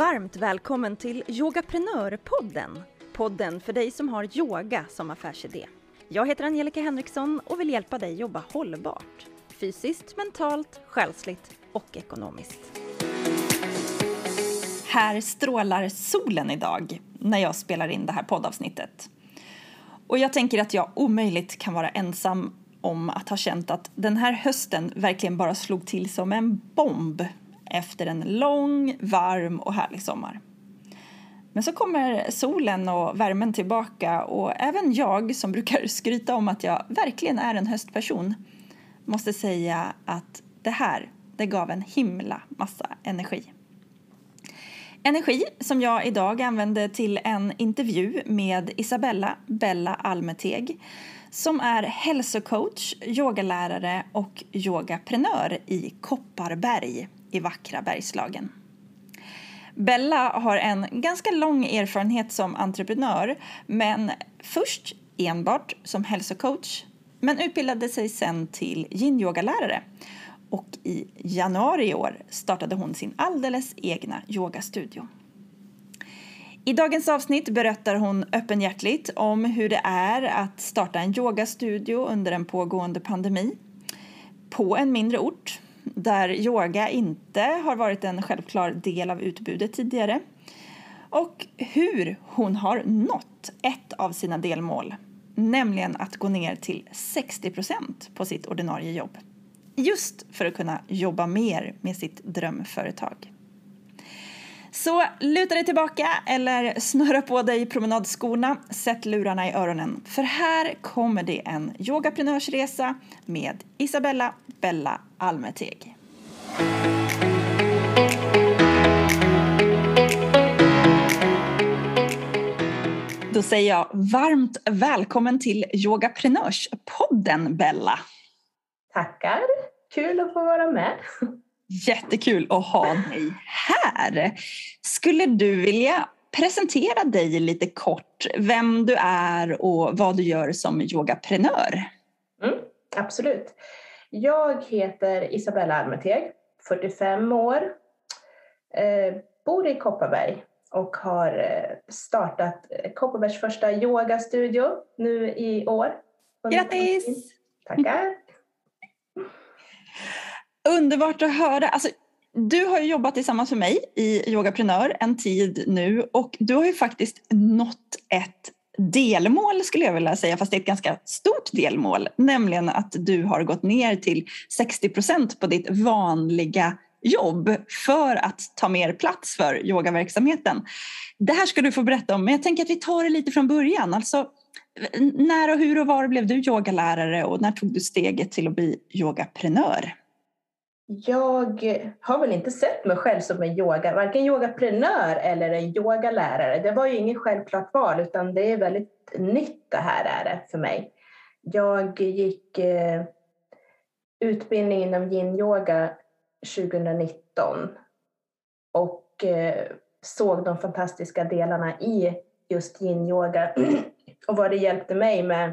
Varmt välkommen till Yogaprenörpodden. Podden för dig som har yoga som affärsidé. Jag heter Angelica Henriksson och vill hjälpa dig jobba hållbart. Fysiskt, mentalt, själsligt och ekonomiskt. Här strålar solen idag när jag spelar in det här poddavsnittet. Och jag tänker att jag omöjligt kan vara ensam om att ha känt att den här hösten verkligen bara slog till som en bomb efter en lång, varm och härlig sommar. Men så kommer solen och värmen tillbaka och även jag som brukar skryta om att jag verkligen är en höstperson måste säga att det här, det gav en himla massa energi. Energi som jag idag använde till en intervju med Isabella Bella Almeteg som är hälsocoach, yogalärare och yogaprenör i Kopparberg i vackra Bergslagen. Bella har en ganska lång erfarenhet som entreprenör men först enbart som hälsocoach men utbildade sig sen till yin-yogalärare och i januari i år startade hon sin alldeles egna yogastudio. I dagens avsnitt berättar hon öppenhjärtligt om hur det är att starta en yogastudio under en pågående pandemi på en mindre ort där yoga inte har varit en självklar del av utbudet tidigare och hur hon har nått ett av sina delmål, nämligen att gå ner till 60% på sitt ordinarie jobb. Just för att kunna jobba mer med sitt drömföretag. Så luta dig tillbaka eller snurra på dig promenadskorna, sätt lurarna i öronen för här kommer det en yogaprenörsresa med Isabella Bella Almeteg. Då säger jag varmt välkommen till Yogaprenörspodden Bella. Tackar, kul att få vara med. Jättekul att ha dig här. Skulle du vilja presentera dig lite kort, vem du är och vad du gör som yogaprenör? Mm, absolut. Jag heter Isabella Almeteg, 45 år, eh, bor i Kopparberg och har eh, startat Kopparbergs första yogastudio nu i år. Grattis! Tackar! Underbart att höra. Alltså, du har jobbat tillsammans med mig i Yogaprenör en tid nu och du har ju faktiskt nått ett delmål skulle jag vilja säga, fast det är ett ganska stort delmål, nämligen att du har gått ner till 60 procent på ditt vanliga jobb för att ta mer plats för yogaverksamheten. Det här ska du få berätta om, men jag tänker att vi tar det lite från början. Alltså, när och hur och var blev du yogalärare och när tog du steget till att bli yogaprenör? Jag har väl inte sett mig själv som en yoga, varken yogaprenör eller en yogalärare. Det var ju inget självklart val utan det är väldigt nytt det här är det för mig. Jag gick eh, utbildning inom yin-yoga 2019 och eh, såg de fantastiska delarna i just yin-yoga och vad det hjälpte mig med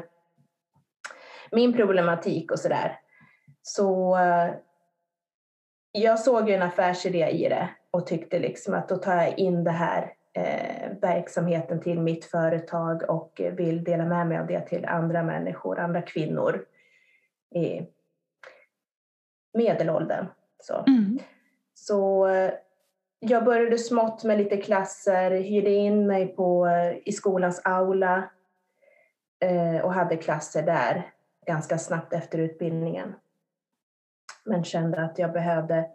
min problematik och sådär. Så, så jag såg ju en affärsidé i det och tyckte liksom att då tar jag in det här eh, verksamheten till mitt företag och vill dela med mig av det till andra människor, andra kvinnor i medelåldern. Så, mm. så eh, jag började smått med lite klasser, hyrde in mig på, eh, i skolans aula eh, och hade klasser där ganska snabbt efter utbildningen men kände att jag behövde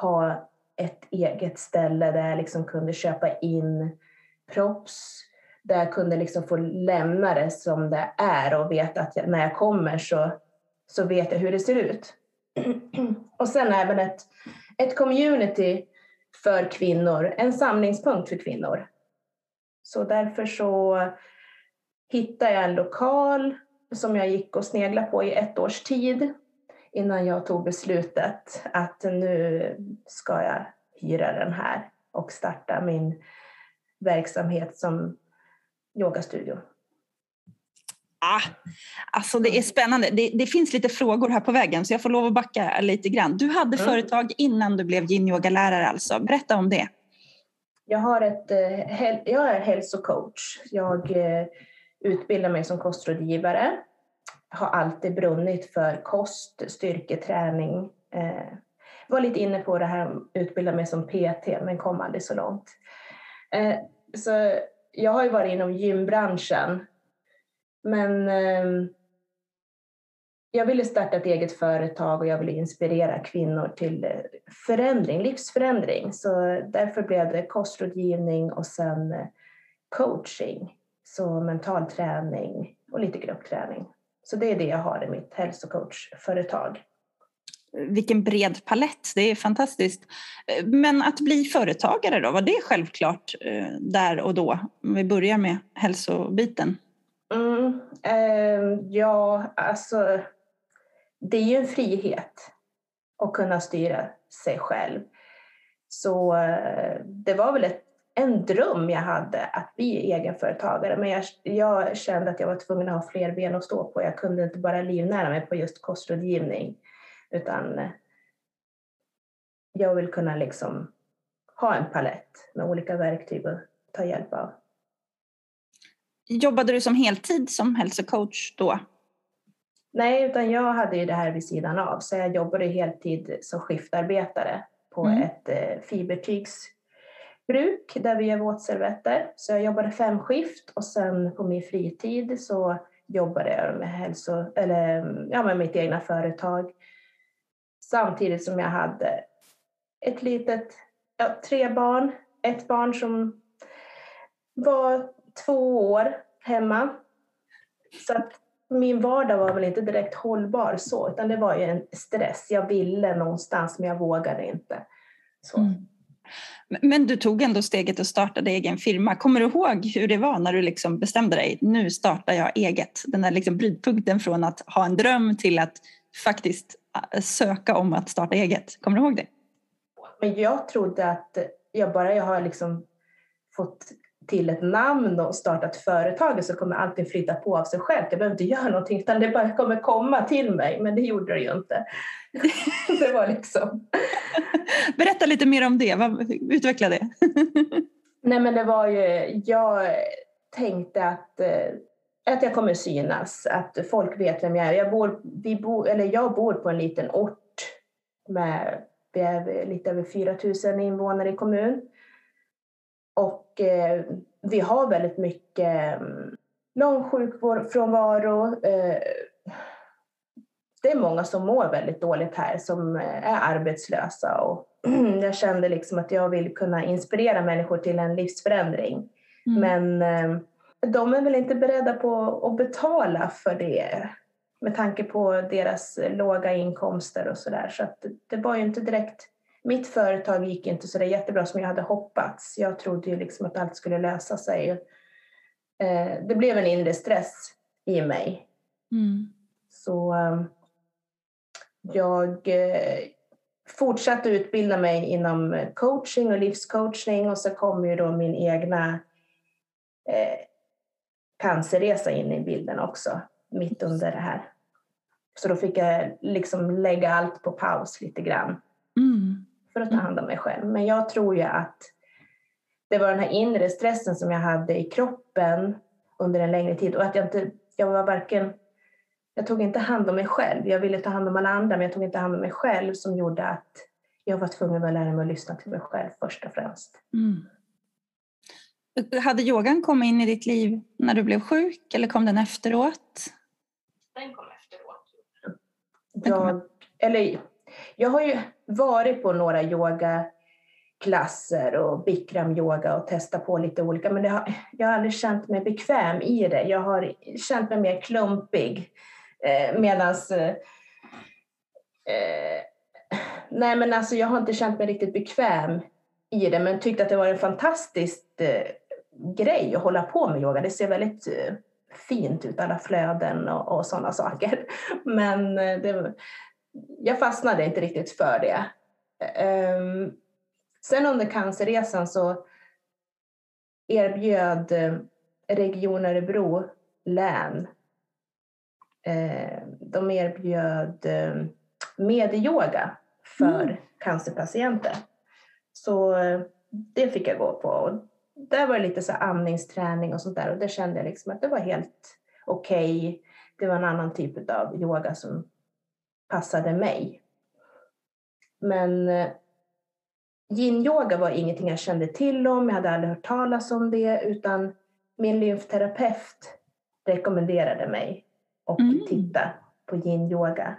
ha ett eget ställe där jag liksom kunde köpa in props, där jag kunde liksom få lämna det som det är och veta att jag, när jag kommer så, så vet jag hur det ser ut. och sen även ett, ett community för kvinnor, en samlingspunkt för kvinnor. Så därför så hittade jag en lokal som jag gick och sneglade på i ett års tid innan jag tog beslutet att nu ska jag hyra den här och starta min verksamhet som yogastudio. Ah, alltså det är spännande. Det, det, finns lite frågor här på vägen så jag får lov att backa lite grann. Du hade mm. företag innan du blev yin-yoga-lärare alltså. Berätta om det. Jag, har ett, jag är hälsocoach. Jag utbildar mig som kostrådgivare. Har alltid brunnit för kost, styrketräning. Eh, var lite inne på det här att utbilda mig som PT men kom aldrig så långt. Eh, så jag har ju varit inom gymbranschen men eh, jag ville starta ett eget företag och jag ville inspirera kvinnor till eh, förändring, livsförändring. Så därför blev det kostrådgivning och sen coaching, så mental träning och lite gruppträning. Så det är det jag har i mitt hälsocoachföretag. Vilken bred palett, det är fantastiskt. Men att bli företagare då, var det självklart där och då? Om vi börjar med hälsobiten. Mm, eh, ja, alltså det är ju en frihet att kunna styra sig själv. Så eh, det var väl ett, en dröm jag hade att bli egenföretagare men jag, jag, kände att jag var tvungen att ha fler ben att stå på. Jag kunde inte bara livnära mig på just kostrådgivning utan jag vill kunna liksom ha en palett med olika verktyg att ta hjälp av. Jobbade du som heltid som hälsocoach då? Nej, utan jag hade ju det här vid sidan av. Så jag jobbade heltid som skiftarbetare på mm. ett eh, bruk, där vi gör våtservetter. Så jag jobbade fem skift och sen på min fritid så jobbade jag med, hälso, eller, ja, med mitt egna företag. Samtidigt som jag hade ett litet, ja, tre barn. Ett barn som var två år hemma. Så att min vardag var väl inte direkt hållbar så, utan det var ju en stress. Jag ville någonstans men jag vågade inte. Mm. Men du tog ändå steget och startade egen firma. Kommer du ihåg hur det var när du liksom bestämde dig, nu startar jag eget? Den där liksom brytpunkten från att ha en dröm till att faktiskt äh, söka om att starta eget. Kommer du ihåg det? Men jag trodde att jag bara jag har liksom fått till ett namn och startat företag så kommer allting flytta på av sig självt. Jag behöver inte göra någonting utan det bara kommer komma till mig. Men det gjorde det ju inte. det var liksom... Berätta lite mer om det. Utveckla det. Nej men det var ju, jag tänkte att, eh, att jag kommer synas, att folk vet vem jag är. Jag bor, vi bor, eller jag bor på en liten ort med vi är lite över 4 000 invånare i kommun. Och eh, vi har väldigt mycket mm, lång sjukfrånvaro. Eh, det är många som mår väldigt dåligt här som eh, är arbetslösa och jag kände liksom att jag vill kunna inspirera människor till en livsförändring. Mm. Men eh, de är väl inte beredda på att betala för det med tanke på deras låga inkomster och sådär. Så att det var ju inte direkt mitt företag gick inte så jättebra som jag hade hoppats. Jag trodde ju liksom att allt skulle lösa sig. Eh, det blev en inre stress i mig. Mm. Så eh, jag eh, fortsatte utbilda mig inom coaching och livscoachning och så kom ju då min egna cancerresa in i bilden också, mitt under det här. Så då fick jag liksom lägga allt på paus lite grann. Mm för att ta hand om mig själv. Men jag tror ju att det var den här inre stressen som jag hade i kroppen under en längre tid och att jag inte, jag var varken, jag tog inte hand om mig själv. Jag ville ta hand om alla andra men jag tog inte hand om mig själv som gjorde att jag var tvungen att lära mig att lyssna till mig själv först och främst. Mm. Hade yogan kommit in i ditt liv när du blev sjuk eller kom den efteråt? Den kom efteråt. Jag, eller jag har ju varit på några yogaklasser och bikram yoga och testat på lite olika men har, jag har aldrig känt mig bekväm i det. Jag har känt mig mer klumpig eh, Medan eh, eh, Nej men alltså jag har inte känt mig riktigt bekväm i det men tyckt att det var en fantastisk eh, grej att hålla på med yoga. Det ser väldigt eh, fint ut, alla flöden och, och sådana saker. Men eh, det, jag fastnade inte riktigt för det. Um, sen under cancerresan så erbjöd eh, Region Örebro län eh, de erbjöd eh, medyoga för mm. cancerpatienter. Så det fick jag gå på. Och där var det lite så andningsträning och sånt där och det kände jag liksom att det var helt okej. Okay. Det var en annan typ av yoga som passade mig. Men eh, yin-yoga var ingenting jag kände till om, jag hade aldrig hört talas om det, utan min lymfterapeut rekommenderade mig att mm. titta på yin-yoga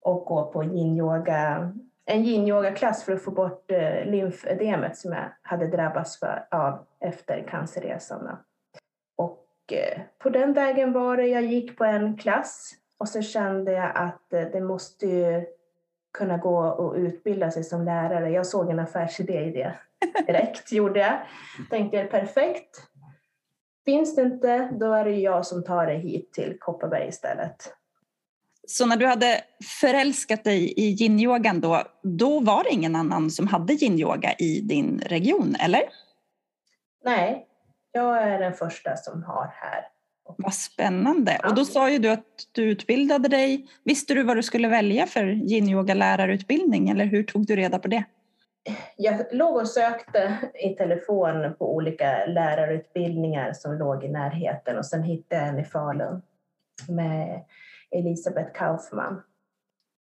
och gå på yin-yoga, en yin-yoga-klass för att få bort eh, lymfödemet som jag hade drabbats för, av efter cancerresan. Och eh, på den vägen var det, jag gick på en klass och så kände jag att eh, det måste ju kunna gå och utbilda sig som lärare. Jag såg en affärsidé i det direkt, gjorde jag. Tänkte perfekt. Finns det inte, då är det jag som tar det hit till Kopparberg istället. Så när du hade förälskat dig i yin-yogan då, då var det ingen annan som hade yin-yoga i din region, eller? Nej, jag är den första som har här. Vad spännande! Och då sa ju du att du utbildade dig. Visste du vad du skulle välja för yin-yoga lärarutbildning eller hur tog du reda på det? Jag låg och sökte i telefon på olika lärarutbildningar som låg i närheten och sen hittade jag en i Falun med Elisabeth Kaufman.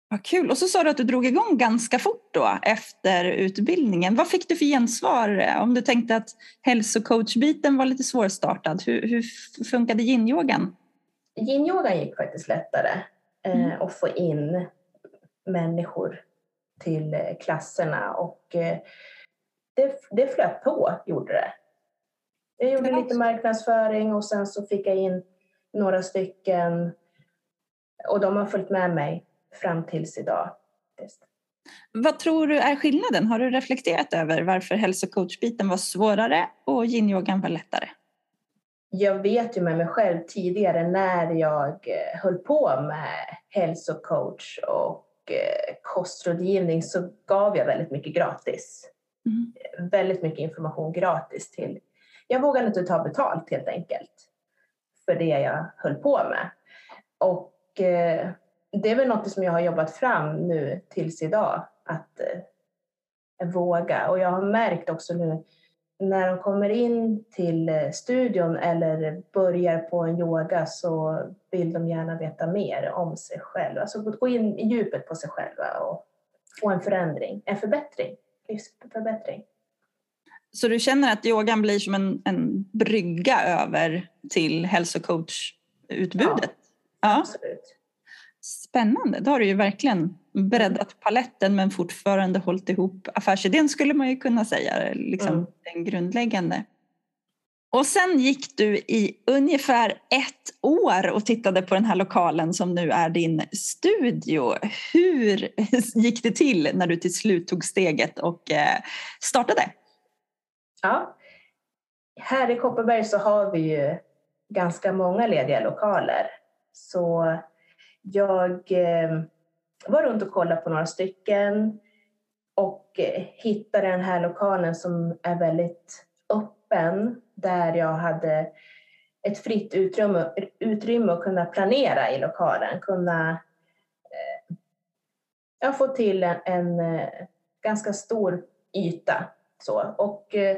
Vad kul! Och så sa du att du drog igång ganska fort då efter utbildningen. Vad fick du för gensvar? Om du tänkte att hälsocoachbiten var lite svårstartad, hur, hur funkade yin-yogan? Yin-yogan gick faktiskt lättare eh, mm. att få in människor till eh, klasserna och eh, det, det flöt på, gjorde det. Jag gjorde lite marknadsföring och sen så fick jag in några stycken och de har följt med mig fram tills idag. Vad tror du är skillnaden? Har du reflekterat över varför hälsocoachbiten var svårare och yin-yogan var lättare? Jag vet ju med mig själv tidigare när jag eh, höll på med hälsocoach och eh, kostrådgivning så gav jag väldigt mycket gratis. Mm. Väldigt mycket information gratis till... Jag vågade inte ta betalt helt enkelt för det jag höll på med. Och eh, det är väl något som jag har jobbat fram nu tills idag, att eh, våga. Och jag har märkt också nu när de kommer in till eh, studion eller börjar på en yoga så vill de gärna veta mer om sig själva. Alltså gå in i djupet på sig själva och få en förändring, en förbättring, livsförbättring. Så du känner att yogan blir som en, en brygga över till hälsocoachutbudet? Ja, ja, absolut. Spännande, då har du ju verkligen breddat paletten men fortfarande hållit ihop affärsidén skulle man ju kunna säga, liksom mm. den grundläggande. Och sen gick du i ungefär ett år och tittade på den här lokalen som nu är din studio. Hur gick det till när du till slut tog steget och eh, startade? Ja, här i Kopparberg så har vi ju ganska många lediga lokaler. Så jag eh, var runt och kollade på några stycken och eh, hittade den här lokalen som är väldigt öppen där jag hade ett fritt utrymme, utrymme att kunna planera i lokalen, kunna eh, jag få till en, en eh, ganska stor yta. Så. Och eh,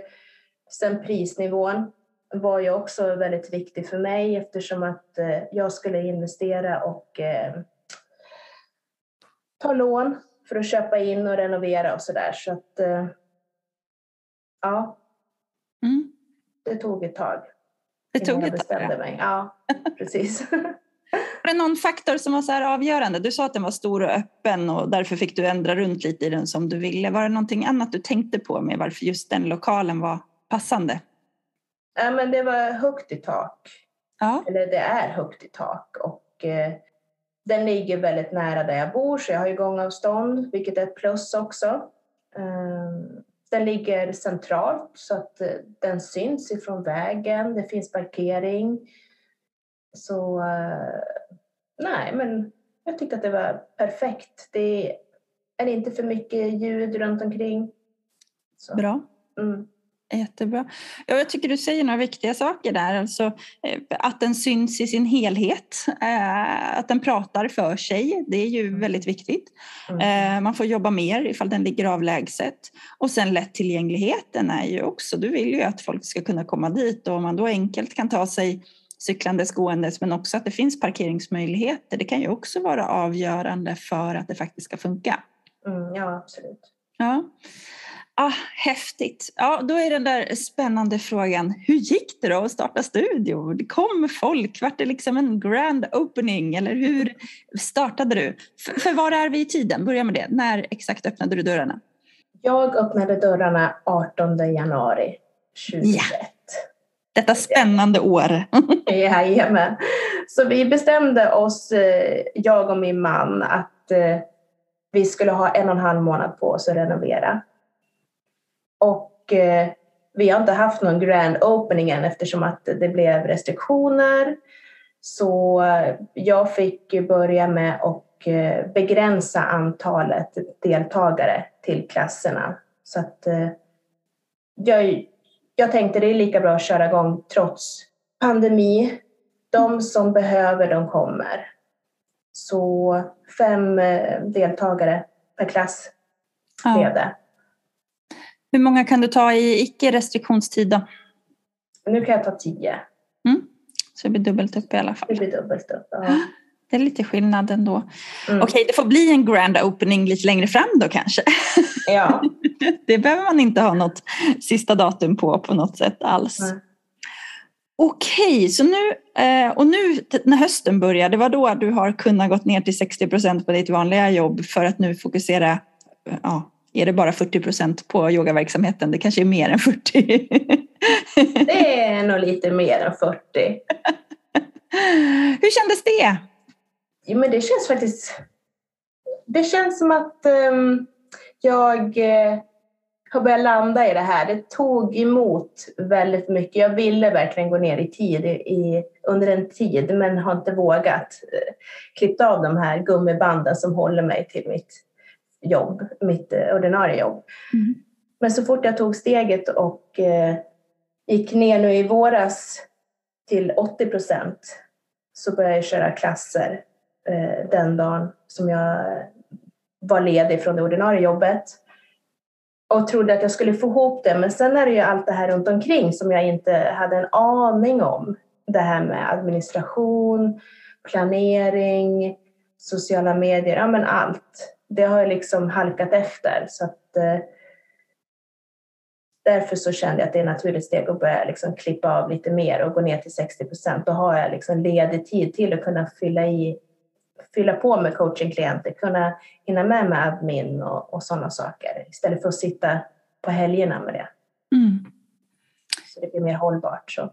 sen prisnivån var ju också väldigt viktig för mig eftersom att eh, jag skulle investera och eh, ta lån för att köpa in och renovera och sådär. Så att eh, ja, mm. det tog ett tag. Det tog ett tag? Ja. Mig. Ja, precis. Var det någon faktor som var så här avgörande? Du sa att den var stor och öppen och därför fick du ändra runt lite i den som du ville. Var det någonting annat du tänkte på med varför just den lokalen var passande? Ja, men det var högt i tak. Ja. Eller det är högt i tak. Och, eh, den ligger väldigt nära där jag bor, så jag har ju gångavstånd, vilket är ett plus också. Um, den ligger centralt så att uh, den syns ifrån vägen. Det finns parkering. Så uh, nej, men jag tyckte att det var perfekt. Det är inte för mycket ljud runt omkring. Så. Bra. Mm. Jättebra. Ja, jag tycker du säger några viktiga saker där. Alltså, eh, att den syns i sin helhet. Eh, att den pratar för sig. Det är ju mm. väldigt viktigt. Mm. Eh, man får jobba mer ifall den ligger avlägset. Och sen lättillgängligheten är ju också, du vill ju att folk ska kunna komma dit och om man då enkelt kan ta sig cyklandes, gåendes men också att det finns parkeringsmöjligheter. Det kan ju också vara avgörande för att det faktiskt ska funka. Mm, ja, absolut. Ja. Ah, häftigt. Ja, då är den där spännande frågan, hur gick det då att starta studio? Det kom folk, vart det liksom en grand opening eller hur startade du? För, för var är vi i tiden? Börja med det. När exakt öppnade du dörrarna? Jag öppnade dörrarna 18 januari 2021. Ja. Detta spännande år. Jajamän. Så vi bestämde oss, eh, jag och min man, att eh, vi skulle ha en och en halv månad på oss att renovera. Och eh, vi har inte haft någon grand opening än eftersom att det blev restriktioner. Så eh, jag fick börja med att eh, begränsa antalet deltagare till klasserna. Så att eh, jag, jag tänkte det är lika bra att köra igång trots pandemi. De som behöver, de kommer. Så fem deltagare per klass blev det. Hur många kan du ta i icke-restriktionstid då? Nu kan jag ta tio. Mm. Så det blir dubbelt upp i alla fall. Det blir dubbelt upp, ja. Det är lite skillnad ändå. Mm. Okej, det får bli en grand opening lite längre fram då kanske. Ja. det behöver man inte ha något sista datum på på något sätt alls. Mm. Okej, så nu, eh, och nu när hösten börjar, det var då du har kunnat gått ner till 60 procent på ditt vanliga jobb för att nu fokusera ja, är det bara 40 procent på yogaverksamheten. Det kanske är mer än 40. det är nog lite mer än 40. Hur kändes det? Jo, men det känns faktiskt... Det känns som att um, jag uh, har börjat landa i det här. Det tog emot väldigt mycket. Jag ville verkligen gå ner i tid i, under en tid men har inte vågat uh, klippa av de här gummibanden som håller mig till mitt jobb, mitt eh, ordinarie jobb. Mm. Men så fort jag tog steget och eh, gick ner nu i våras till 80 procent så började jag köra klasser eh, den dagen som jag var ledig från det ordinarie jobbet och trodde att jag skulle få ihop det. Men sen är det ju allt det här runt omkring som jag inte hade en aning om. Det här med administration, planering, sociala medier, ja men allt det har liksom halkat efter. Så att, eh, därför så kände jag att det är ett naturligt steg att börja liksom klippa av lite mer och gå ner till 60 procent. Då har jag liksom ledig tid till att kunna fylla, i, fylla på med coachingklienter, kunna hinna med med admin och, och sådana saker istället för att sitta på helgerna med det. Mm. Så det blir mer hållbart. Så.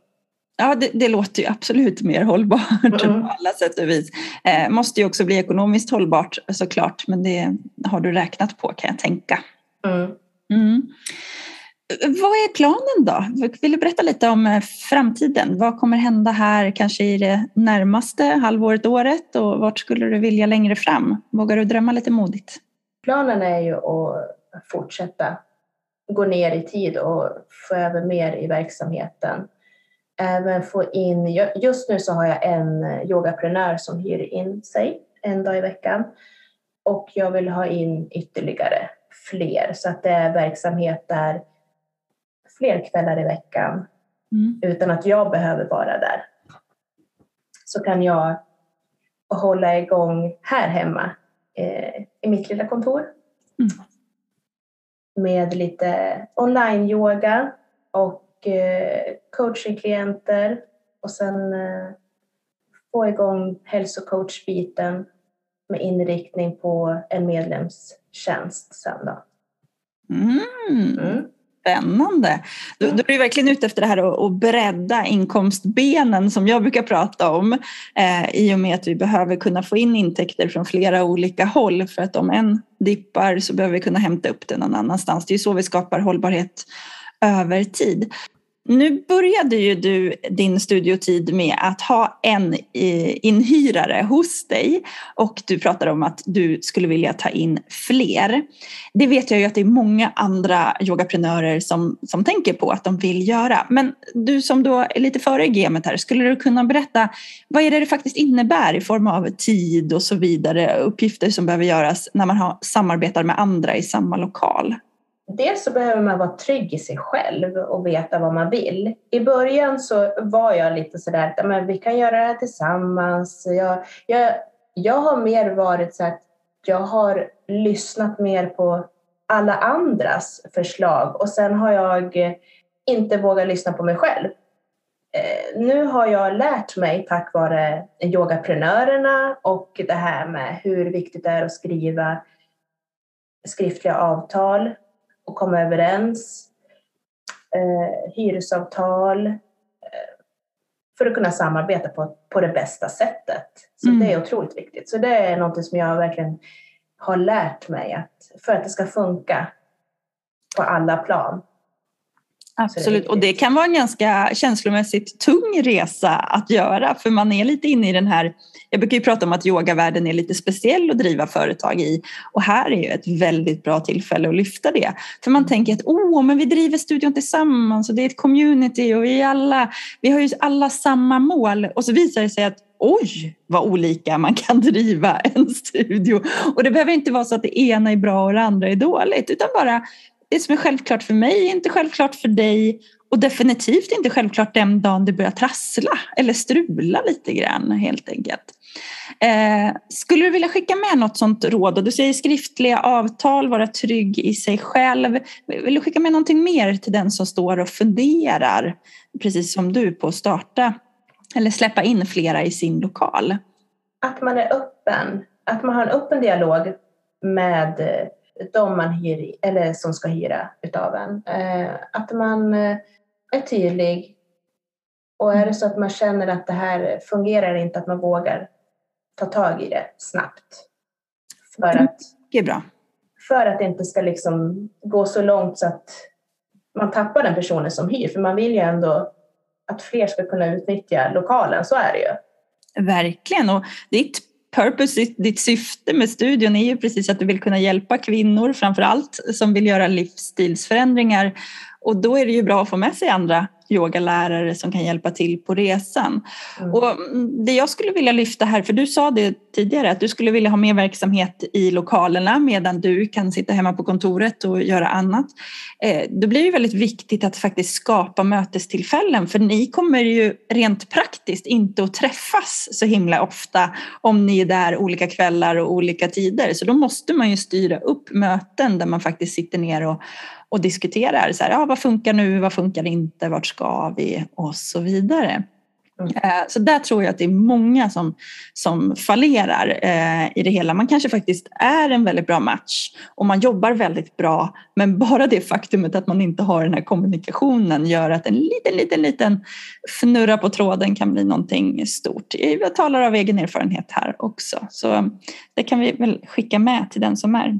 Ja, det, det, låter ju absolut mer hållbart mm. på alla sätt och vis. Eh, måste ju också bli ekonomiskt hållbart såklart, men det har du räknat på kan jag tänka. Mm. Mm. Vad är planen då? Vill du berätta lite om eh, framtiden? Vad kommer hända här kanske i det närmaste halvåret, året och vart skulle du vilja längre fram? Vågar du drömma lite modigt? Planen är ju att fortsätta gå ner i tid och få över mer i verksamheten även få in, just nu så har jag en yogaprenör som hyr in sig en dag i veckan och jag vill ha in ytterligare fler så att det är verksamhet där fler kvällar i veckan mm. utan att jag behöver vara där. Så kan jag hålla igång här hemma eh, i mitt lilla kontor mm. med lite online-yoga och Eh, coachingklienter och sen eh, få igång hälsocoachbiten med inriktning på en medlemstjänst sen då. Mm. Mm. Spännande. Då, då är du verkligen ute efter det här att, bredda inkomstbenen som jag brukar prata om eh, i och med att vi behöver kunna få in intäkter från flera olika håll för att om en dippar så behöver vi kunna hämta upp det någon annanstans. Det är så vi skapar hållbarhet över tid. Nu började ju du din studiotid med att ha en eh, inhyrare hos dig och du pratade om att du skulle vilja ta in fler. Det vet jag ju att det är många andra yogaprenörer som, som tänker på att de vill göra. Men du som då är lite före i gamet här, skulle du kunna berätta vad är det det faktiskt innebär i form av tid och så vidare, uppgifter som behöver göras när man har, samarbetar med andra i samma lokal? Dels så behöver man vara trygg i sig själv och veta vad man vill. I början så var jag lite sådär att men vi kan göra det här tillsammans. Jag, jag, jag har mer varit så att jag har lyssnat mer på alla andras förslag och sen har jag inte vågat lyssna på mig själv. Eh, nu har jag lärt mig tack vare yogaprenörerna och det här med hur viktigt det är att skriva skriftliga avtal och komma överens, eh, hyresavtal, eh, för att kunna samarbeta på, på det bästa sättet. Så mm. det är otroligt viktigt. Så det är något som jag verkligen har lärt mig att för att det ska funka på alla plan Absolut, och det kan vara en ganska känslomässigt tung resa att göra för man är lite inne i den här, jag brukar ju prata om att yogavärlden är lite speciell att driva företag i och här är ju ett väldigt bra tillfälle att lyfta det. För man tänker att åh, men vi driver studion tillsammans och det är ett community och vi, alla, vi har ju alla samma mål och så visar det sig att oj vad olika man kan driva en studio. Och det behöver inte vara så att det ena är bra och det andra är dåligt utan bara det som är självklart för mig är inte självklart för dig och definitivt inte självklart den dagen det börjar trassla eller strula lite grann helt enkelt. Eh, skulle du vilja skicka med något sånt råd? Du säger skriftliga avtal, vara trygg i sig själv. Vill du skicka med någonting mer till den som står och funderar, precis som du, på att starta eller släppa in flera i sin lokal? Att man är öppen, att man har en öppen dialog med de man hyr, eller som ska hyra utav en. Eh, att man eh, är tydlig och är det så att man känner att det här fungerar inte, att man vågar ta tag i det snabbt. För att, det är bra. För att det inte ska liksom gå så långt så att man tappar den personen som hyr. För man vill ju ändå att fler ska kunna utnyttja lokalen, så är det ju. Verkligen, och ditt purpose, ditt syfte med studion är ju precis att du vill kunna hjälpa kvinnor framför allt som vill göra livsstilsförändringar. Och då är det ju bra att få med sig andra yogalärare som kan hjälpa till på resan. Mm. Och det jag skulle vilja lyfta här, för du sa det tidigare, att du skulle vilja ha mer verksamhet i lokalerna medan du kan sitta hemma på kontoret och göra annat. Eh, då blir det väldigt viktigt att faktiskt skapa mötestillfällen för ni kommer ju rent praktiskt inte att träffas så himla ofta om ni är där olika kvällar och olika tider. Så då måste man ju styra upp möten där man faktiskt sitter ner och, och diskuterar så här, ja, vad funkar nu, vad funkar inte, vart ska vi och så vidare. Mm. Eh, så där tror jag att det är många som, som fallerar eh, i det hela. Man kanske faktiskt är en väldigt bra match och man jobbar väldigt bra men bara det faktumet att man inte har den här kommunikationen gör att en liten, liten, liten fnurra på tråden kan bli någonting stort. Jag talar av egen erfarenhet här också så det kan vi väl skicka med till den som är.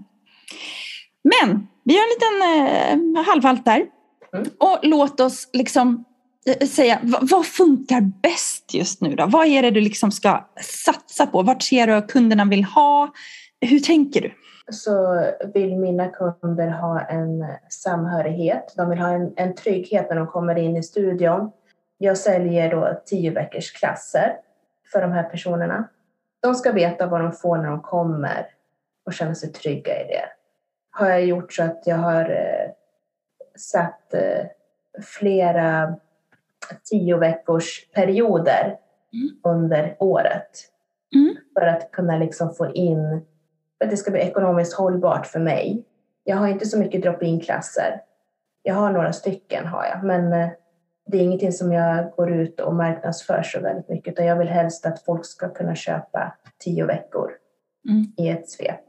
Men vi gör en liten eh, halvhalt där. Mm. Och låt oss liksom eh, säga, vad, vad, funkar bäst just nu då? Vad är det du liksom ska satsa på? Vart ser du att kunderna vill ha? Hur tänker du? Så vill mina kunder ha en samhörighet. De vill ha en, en trygghet när de kommer in i studion. Jag säljer då tio veckors klasser för de här personerna. De ska veta vad de får när de kommer och känna sig trygga i det har jag gjort så att jag har eh, satt eh, flera tio veckors perioder mm. under året. Mm. För att kunna liksom få in, för att det ska bli ekonomiskt hållbart för mig. Jag har inte så mycket drop-in klasser. Jag har några stycken har jag, men eh, det är ingenting som jag går ut och marknadsför så väldigt mycket, utan jag vill helst att folk ska kunna köpa tio veckor mm. i ett svep.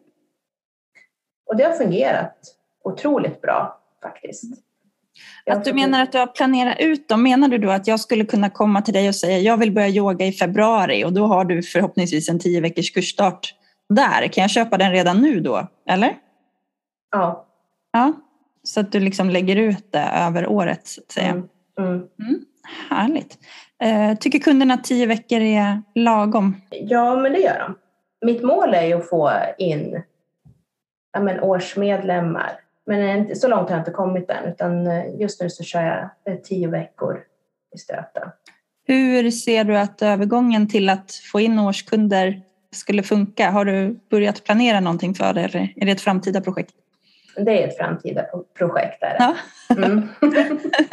Och det har fungerat otroligt bra faktiskt. Att du menar att du har planerat ut dem, menar du då att jag skulle kunna komma till dig och säga jag vill börja yoga i februari och då har du förhoppningsvis en tio veckors kursstart där. Kan jag köpa den redan nu då, eller? Ja. Ja, så att du liksom lägger ut det över året så att säga. Mm. Mm. Mm. Härligt. Eh, tycker kunderna att tio veckor är lagom? Ja, men det gör de. Mitt mål är ju att få in ja, men, årsmedlemmar. Men så långt har jag inte kommit än, utan eh, just nu så kör jag eh, tio veckor i stöten. Hur ser du att övergången till att få in årskunder skulle funka? Har du börjat planera någonting för det eller är det ett framtida projekt? Det är ett framtida projekt. Där. Ja. Mm.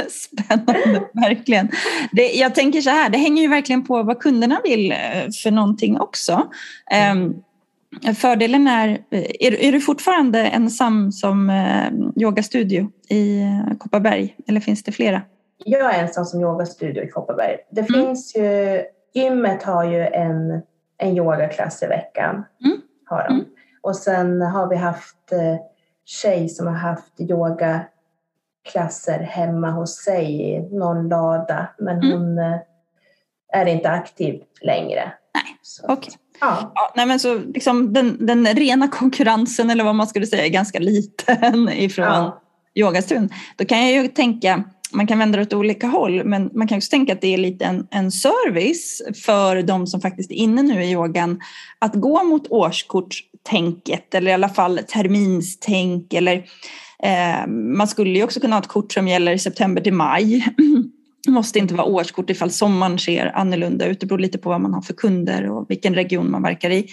Spännande, verkligen. Det, jag tänker så här, det hänger ju verkligen på vad kunderna vill eh, för någonting också. Mm. Fördelen är, är, är, du fortfarande ensam som eh, yogastudio i Kopparberg eller finns det flera? Jag är ensam som yogastudio i Kopparberg. Det mm. finns ju, gymmet har ju en, en yogaklass i veckan. Mm. Har de. Mm. Och sen har vi haft eh, tjej som har haft yogaklasser hemma hos sig i någon lada. Men mm. hon eh, är inte aktiv längre. Nej, okej. Okay. Ja. ja. nej men så liksom den, den rena konkurrensen eller vad man skulle säga är ganska liten ifrån ja. yogastund. Då kan jag ju tänka man kan vända det åt olika håll men man kan också tänka att det är lite en, en service för de som faktiskt är inne nu i yogan att gå mot årskortstänket eller i alla fall terminstänk eller eh, man skulle ju också kunna ha ett kort som gäller september till maj. Det måste inte vara årskort ifall sommaren ser annorlunda ut. Det beror lite på vad man har för kunder och vilken region man verkar i.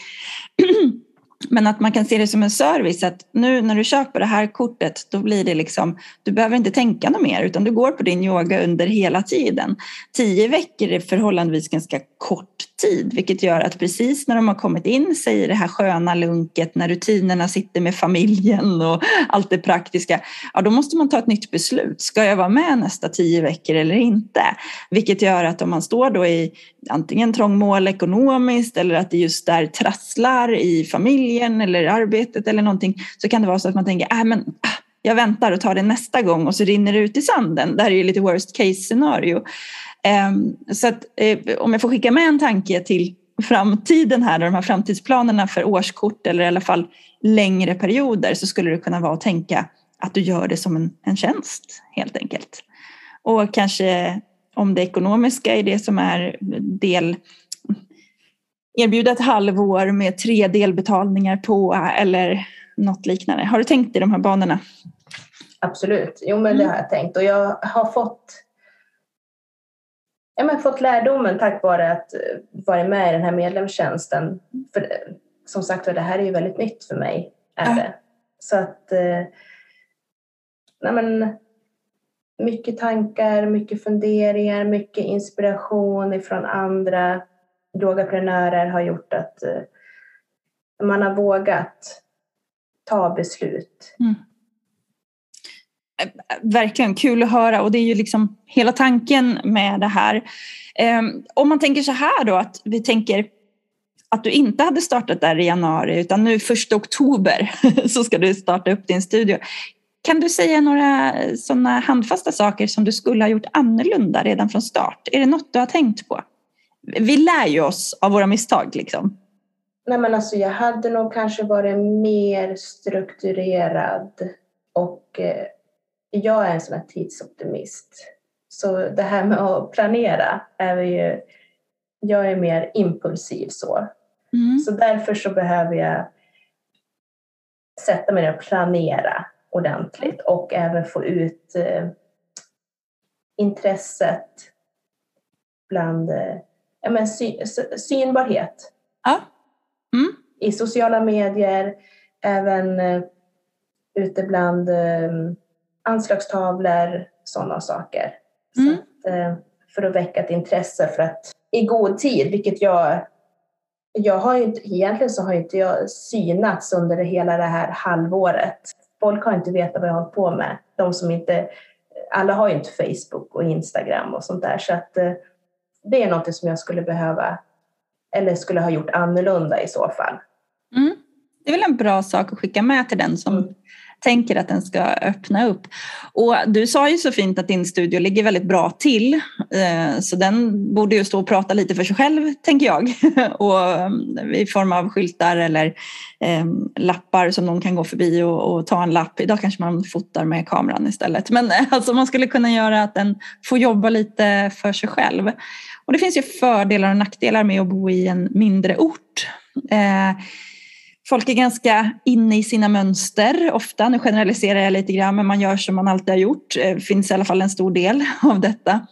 Men att man kan se det som en service att nu när du köper det här kortet då blir det liksom, du behöver inte tänka något mer utan du går på din yoga under hela tiden. Tio veckor är förhållandevis ganska kort tid vilket gör att precis när de har kommit in sig i det här sköna lunket när rutinerna sitter med familjen och allt det praktiska, ja då måste man ta ett nytt beslut. Ska jag vara med nästa tio veckor eller inte? Vilket gör att om man står då i antingen trångmål ekonomiskt eller att det just där trasslar i familjen eller arbetet eller någonting så kan det vara så att man tänker, äh, men, jag väntar och tar det nästa gång och så rinner det ut i sanden. Det här är ju lite worst case scenario. Um, så att, eh, om jag får skicka med en tanke till framtiden här, de här framtidsplanerna för årskort eller i alla fall längre perioder så skulle det kunna vara att tänka att du gör det som en, en tjänst helt enkelt. Och kanske om det ekonomiska är det som är del erbjuda ett halvår med tre delbetalningar på eller något liknande. Har du tänkt i de här banorna? Absolut, jo men det mm. har jag tänkt och jag har fått ja, men fått lärdomen tack vare att eh, vara med i den här medlemstjänsten. För som sagt det här är ju väldigt nytt för mig. Är det. Så att eh, nej, men, mycket tankar, mycket funderingar, mycket inspiration ifrån andra yogaprenörer har gjort att eh, man har vågat ta beslut. Mm. Eh, verkligen kul att höra och det är ju liksom hela tanken med det här. Ehm, om man tänker så här då att vi tänker att du inte hade startat där i januari utan nu första oktober så ska du starta upp din studio. Kan du säga några sådana handfasta saker som du skulle ha gjort annorlunda redan från start? Är det något du har tänkt på? Vi lär ju oss av våra misstag liksom. Nej men alltså jag hade nog kanske varit mer strukturerad och eh, jag är en sån här tidsoptimist. Så det här med att planera är ju, jag är mer impulsiv så. Mm. Så därför så behöver jag sätta mig ner och planera ordentligt och även få ut eh, intresset bland eh, ja, men sy synbarhet. Ja. Mm. I sociala medier, även eh, ute bland eh, anslagstavlor, sådana saker. Mm. Så att, eh, för att väcka ett intresse för att i god tid, vilket jag jag har ju inte, egentligen så har inte jag synats under hela det här halvåret. Folk har inte vetat vad jag har hållit på med. De som inte, alla har ju inte Facebook och Instagram och sånt där så att eh, det är något som jag skulle behöva eller skulle ha gjort annorlunda i så fall. Mm. Det är väl en bra sak att skicka med till den som mm tänker att den ska öppna upp. Och du sa ju så fint att din studio ligger väldigt bra till eh, så den borde ju stå och prata lite för sig själv tänker jag och eh, i form av skyltar eller eh, lappar som någon kan gå förbi och, och, ta en lapp. Idag kanske man fotar med kameran istället men alltså man skulle kunna göra att den får jobba lite för sig själv. Och det finns ju fördelar och nackdelar med att bo i en mindre ort. Folk är ganska inne i sina mönster ofta. Nu generaliserar jag lite grann, men man gör som man alltid har gjort. Det finns i alla fall en stor del av detta.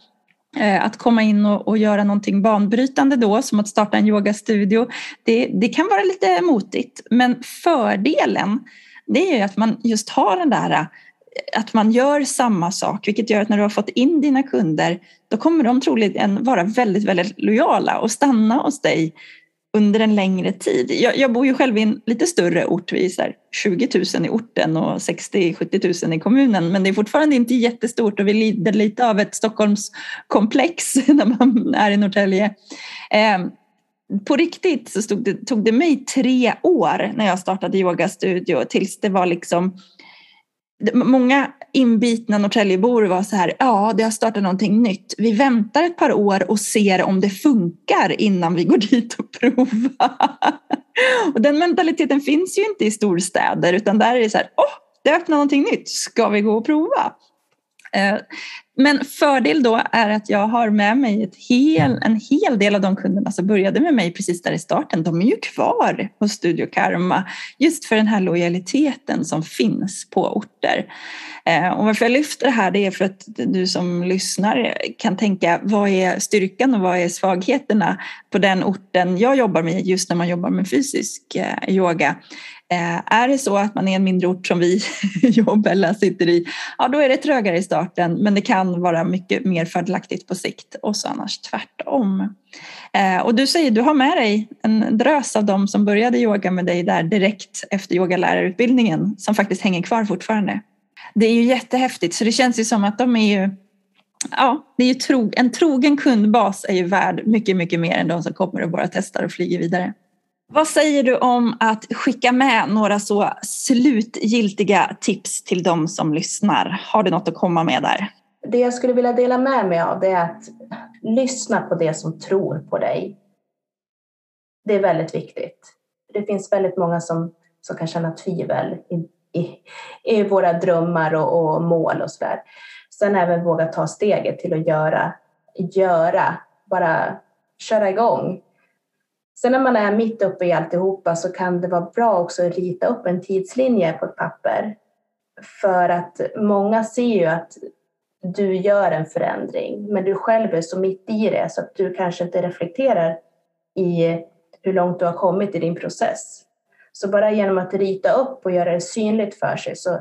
Eh, att komma in och, och, göra någonting banbrytande då, som att starta en yogastudio, det, det kan vara lite motigt. Men fördelen, det är ju att man just har den där eh, att man gör samma sak, vilket gör att när du har fått in dina kunder, då kommer de troligen vara väldigt, väldigt lojala och stanna hos dig under en längre tid. Jag, jag bor ju själv i en lite större ort, vi är 20 000 i orten och 60-70 000 i kommunen, men det är fortfarande inte jättestort och vi lider lite av ett Stockholmskomplex när man är i Norrtälje. Eh, på riktigt så det, tog det mig tre år när jag startade yogastudio tills det var liksom Många inbitna Norrtäljebor var så här, ja det har startat någonting nytt. Vi väntar ett par år och ser om det funkar innan vi går dit och provar. och den mentaliteten finns ju inte i storstäder utan där är det så här, åh, det öppnar någonting nytt, ska vi gå och prova? Eh, men fördel då är att jag har med mig ett hel, en hel del av de kunderna som började med mig precis där i starten. De är ju kvar hos Studio Karma just för den här lojaliteten som finns på orter. Eh, och varför jag lyfter det här det är för att du som lyssnar kan tänka vad är styrkan och vad är svagheterna på den orten jag jobbar med just när man jobbar med fysisk eh, yoga. Eh, är det så att man är en mindre ort som vi Jobbella sitter i, ja då är det trögare i starten men det kan vara mycket mer fördelaktigt på sikt och så annars tvärtom. Eh, och du säger du har med dig en drös av dem som började yoga med dig där direkt efter yogalärarutbildningen som faktiskt hänger kvar fortfarande. Det är ju jättehäftigt så det känns ju som att de är ju Ja, det är ju tro, en trogen kundbas är ju värd mycket, mycket mer än de som kommer och bara testar och flyger vidare. Vad säger du om att skicka med några så slutgiltiga tips till de som lyssnar? Har du något att komma med där? Det jag skulle vilja dela med mig av det är att lyssna på det som tror på dig. Det är väldigt viktigt. Det finns väldigt många som, som kan känna tvivel i, i, i våra drömmar och, och mål och sådär. Sen även våga ta steget till att göra, göra, bara köra igång Sen när man är mitt uppe i alltihopa så kan det vara bra också att rita upp en tidslinje på ett papper. För att många ser ju att du gör en förändring, men du själv är så mitt i det så att du kanske inte reflekterar i hur långt du har kommit i din process. Så bara genom att rita upp och göra det synligt för sig så,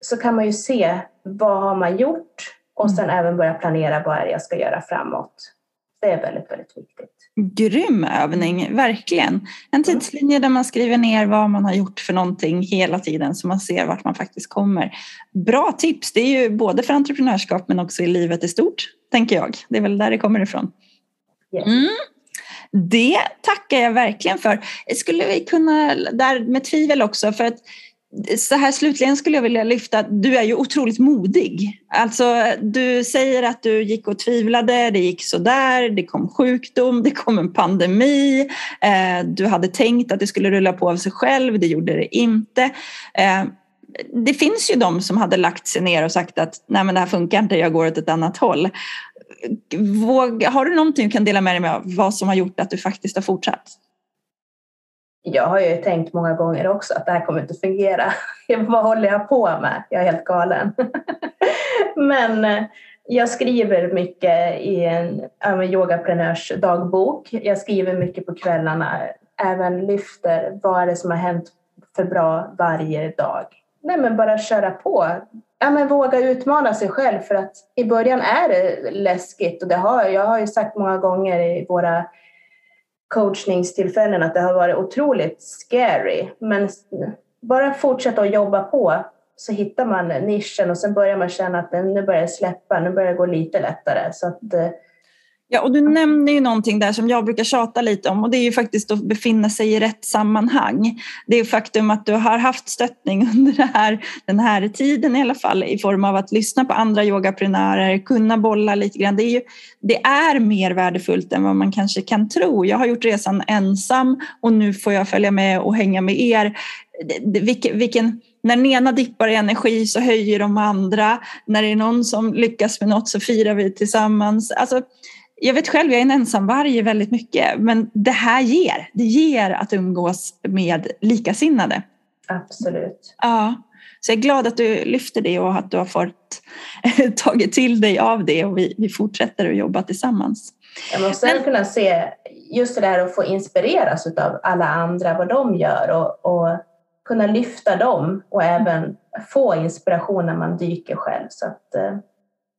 så kan man ju se vad har man gjort och sen mm. även börja planera vad är det jag ska göra framåt. Det är väldigt, väldigt viktigt. Grym övning, verkligen. En mm. tidslinje där man skriver ner vad man har gjort för någonting hela tiden så man ser vart man faktiskt kommer. Bra tips, det är ju både för entreprenörskap men också i livet i stort, tänker jag. Det är väl där det kommer ifrån. Mm. Det tackar jag verkligen för. Skulle vi kunna, där med tvivel också, för att så här slutligen skulle jag vilja lyfta att du är ju otroligt modig. Alltså, du säger att du gick och tvivlade, det gick sådär, det kom sjukdom, det kom en pandemi. Eh, du hade tänkt att det skulle rulla på av sig själv, det gjorde det inte. Eh, det finns ju de som hade lagt sig ner och sagt att nej men det här funkar inte, jag går åt ett annat håll. Våg, har du någonting du kan dela med dig av vad som har gjort att du faktiskt har fortsatt? Jag har ju tänkt många gånger också att det här kommer inte fungera. Vad håller jag på med? Jag är helt galen. Men eh, jag skriver mycket i en yogaprenörs dagbok. Jag skriver mycket på kvällarna. Även lyfter vad är det som har hänt för bra varje dag. Nej, men bara köra på. Ja, men våga utmana sig själv för att i början är det läskigt och det har jag har ju sagt många gånger i våra coachningstillfällen att det har varit otroligt scary. Men bara fortsätta att jobba på så hittar man nischen och sen börjar man känna att nu börjar det släppa, nu börjar det gå lite lättare. Så att, eh, Ja, och du nämner ju någonting där som jag brukar tjata lite om och det är ju faktiskt att befinna sig i rätt sammanhang. Det är faktum att du har haft stöttning under här, den här tiden i alla fall i form av att lyssna på andra yogaprenörer, kunna bolla lite grann. Det är, ju, det är mer värdefullt än vad man kanske kan tro. Jag har gjort resan ensam och nu får jag följa med och hänga med er. Vilken, vilken när den ena dippar i energi så höjer de andra. När det är någon som lyckas med något så firar vi tillsammans. Alltså, jag vet själv, jag är en ensamvarg väldigt mycket, men det här ger. Det ger att umgås med likasinnade. Absolut. Ja. Så jag är glad att du lyfter det och att du har fått tagit till dig av det och vi, vi fortsätter att jobba tillsammans. Jag måste men, kunna se just det där att få inspireras av alla andra, vad de gör och, och kunna lyfta dem och även få inspiration när man dyker själv. Så att, eh,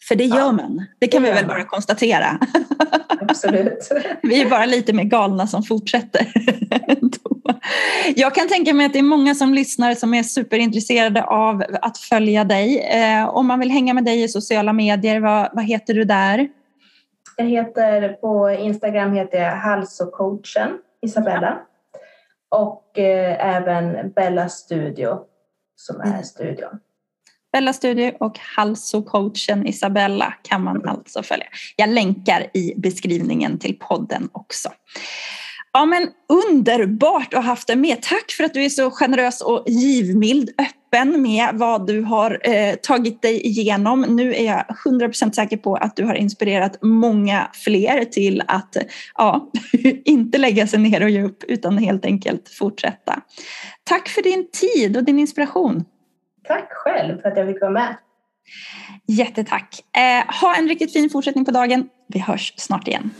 för det gör ja, man. Det kan det vi väl bara konstatera. Absolut. vi är bara lite mer galna som fortsätter. Jag kan tänka mig att det är många som lyssnar som är superintresserade av att följa dig. Eh, om man vill hänga med dig i sociala medier, vad, vad heter du där? Jag heter på Instagram heter jag Halsocoachen Isabella. Och eh, även Bella Studio som är mm. studion. Bella Studio och Halso-coachen Isabella kan man alltså följa. Jag länkar i beskrivningen till podden också. Ja men underbart att ha haft dig med. Tack för att du är så generös och givmild, öppen med vad du har eh, tagit dig igenom. Nu är jag 100% säker på att du har inspirerat många fler till att ja, inte lägga sig ner och ge upp utan helt enkelt fortsätta. Tack för din tid och din inspiration. Tack själv för att jag fick vara med. Jättetack. Eh, ha en riktigt fin fortsättning på dagen. Vi hörs snart igen.